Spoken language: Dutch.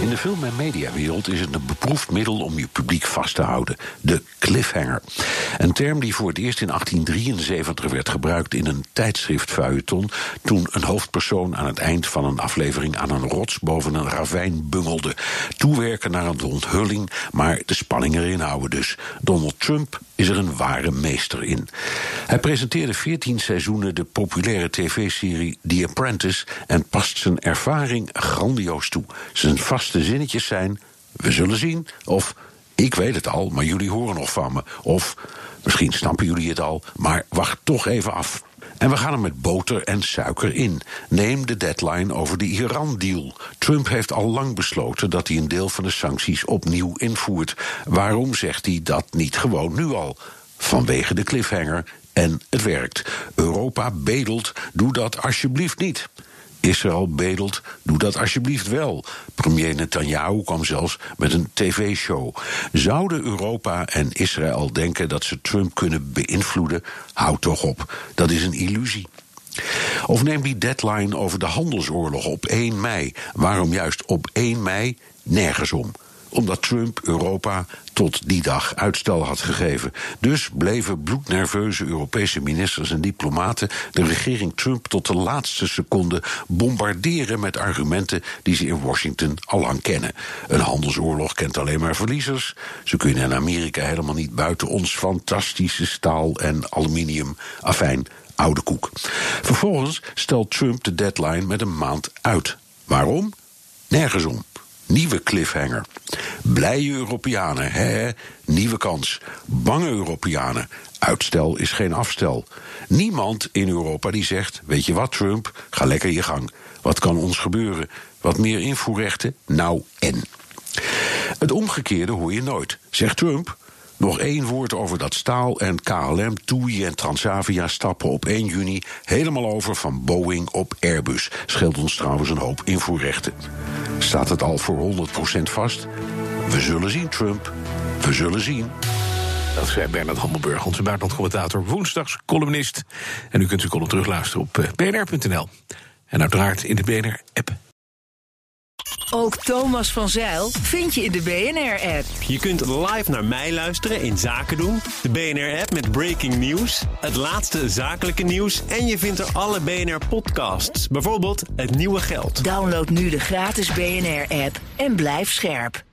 In de film- en mediawereld is het een beproefd middel om je publiek vast te houden: de cliffhanger. Een term die voor het eerst in 1873 werd gebruikt in een tijdschriftfeuilleton. toen een hoofdpersoon aan het eind van een aflevering aan een rots boven een ravijn bungelde. Toewerken naar een onthulling, maar de spanning erin houden dus. Donald Trump is er een ware meester in. Hij presenteerde 14 seizoenen de populaire tv-serie The Apprentice en past zijn ervaring grandioos toe. Zijn vaste zinnetjes zijn: We zullen zien. Of ik weet het al, maar jullie horen nog van me. Of misschien snappen jullie het al, maar wacht toch even af. En we gaan er met boter en suiker in. Neem de deadline over de Iran-deal. Trump heeft al lang besloten dat hij een deel van de sancties opnieuw invoert. Waarom zegt hij dat niet gewoon nu al? Vanwege de cliffhanger. En het werkt. Europa bedelt, doe dat alsjeblieft niet. Israël bedelt, doe dat alsjeblieft wel. Premier Netanyahu kwam zelfs met een tv-show. Zouden Europa en Israël denken dat ze Trump kunnen beïnvloeden? Houd toch op, dat is een illusie. Of neem die deadline over de handelsoorlog op 1 mei. Waarom juist op 1 mei? Nergens om omdat Trump Europa tot die dag uitstel had gegeven. Dus bleven bloednerveuze Europese ministers en diplomaten de regering Trump tot de laatste seconde bombarderen met argumenten die ze in Washington al lang kennen. Een handelsoorlog kent alleen maar verliezers. Ze kunnen in Amerika helemaal niet buiten ons fantastische staal en aluminium. Afijn, oude koek. Vervolgens stelt Trump de deadline met een maand uit. Waarom? Nergens om. Nieuwe cliffhanger. Blije Europeanen, hè? Nieuwe kans. Bange Europeanen. Uitstel is geen afstel. Niemand in Europa die zegt: Weet je wat, Trump, ga lekker je gang. Wat kan ons gebeuren? Wat meer invoerrechten? Nou en. Het omgekeerde hoor je nooit. Zegt Trump: nog één woord over dat staal en KLM, TUI en Transavia stappen op 1 juni helemaal over van Boeing op Airbus. Scheelt ons trouwens een hoop invoerrechten. Staat het al voor 100% vast? We zullen zien, Trump. We zullen zien. Dat zei Bernard Hammelburg, onze buitenlandcommentator, woensdags columnist. En u kunt uw column terugluisteren op eh, bnr.nl. En uiteraard in de BNR-app. Ook Thomas van Zeil vind je in de BNR-app. Je kunt live naar mij luisteren in Zaken doen. De BNR-app met breaking news, het laatste zakelijke nieuws... en je vindt er alle BNR-podcasts, bijvoorbeeld Het Nieuwe Geld. Download nu de gratis BNR-app en blijf scherp.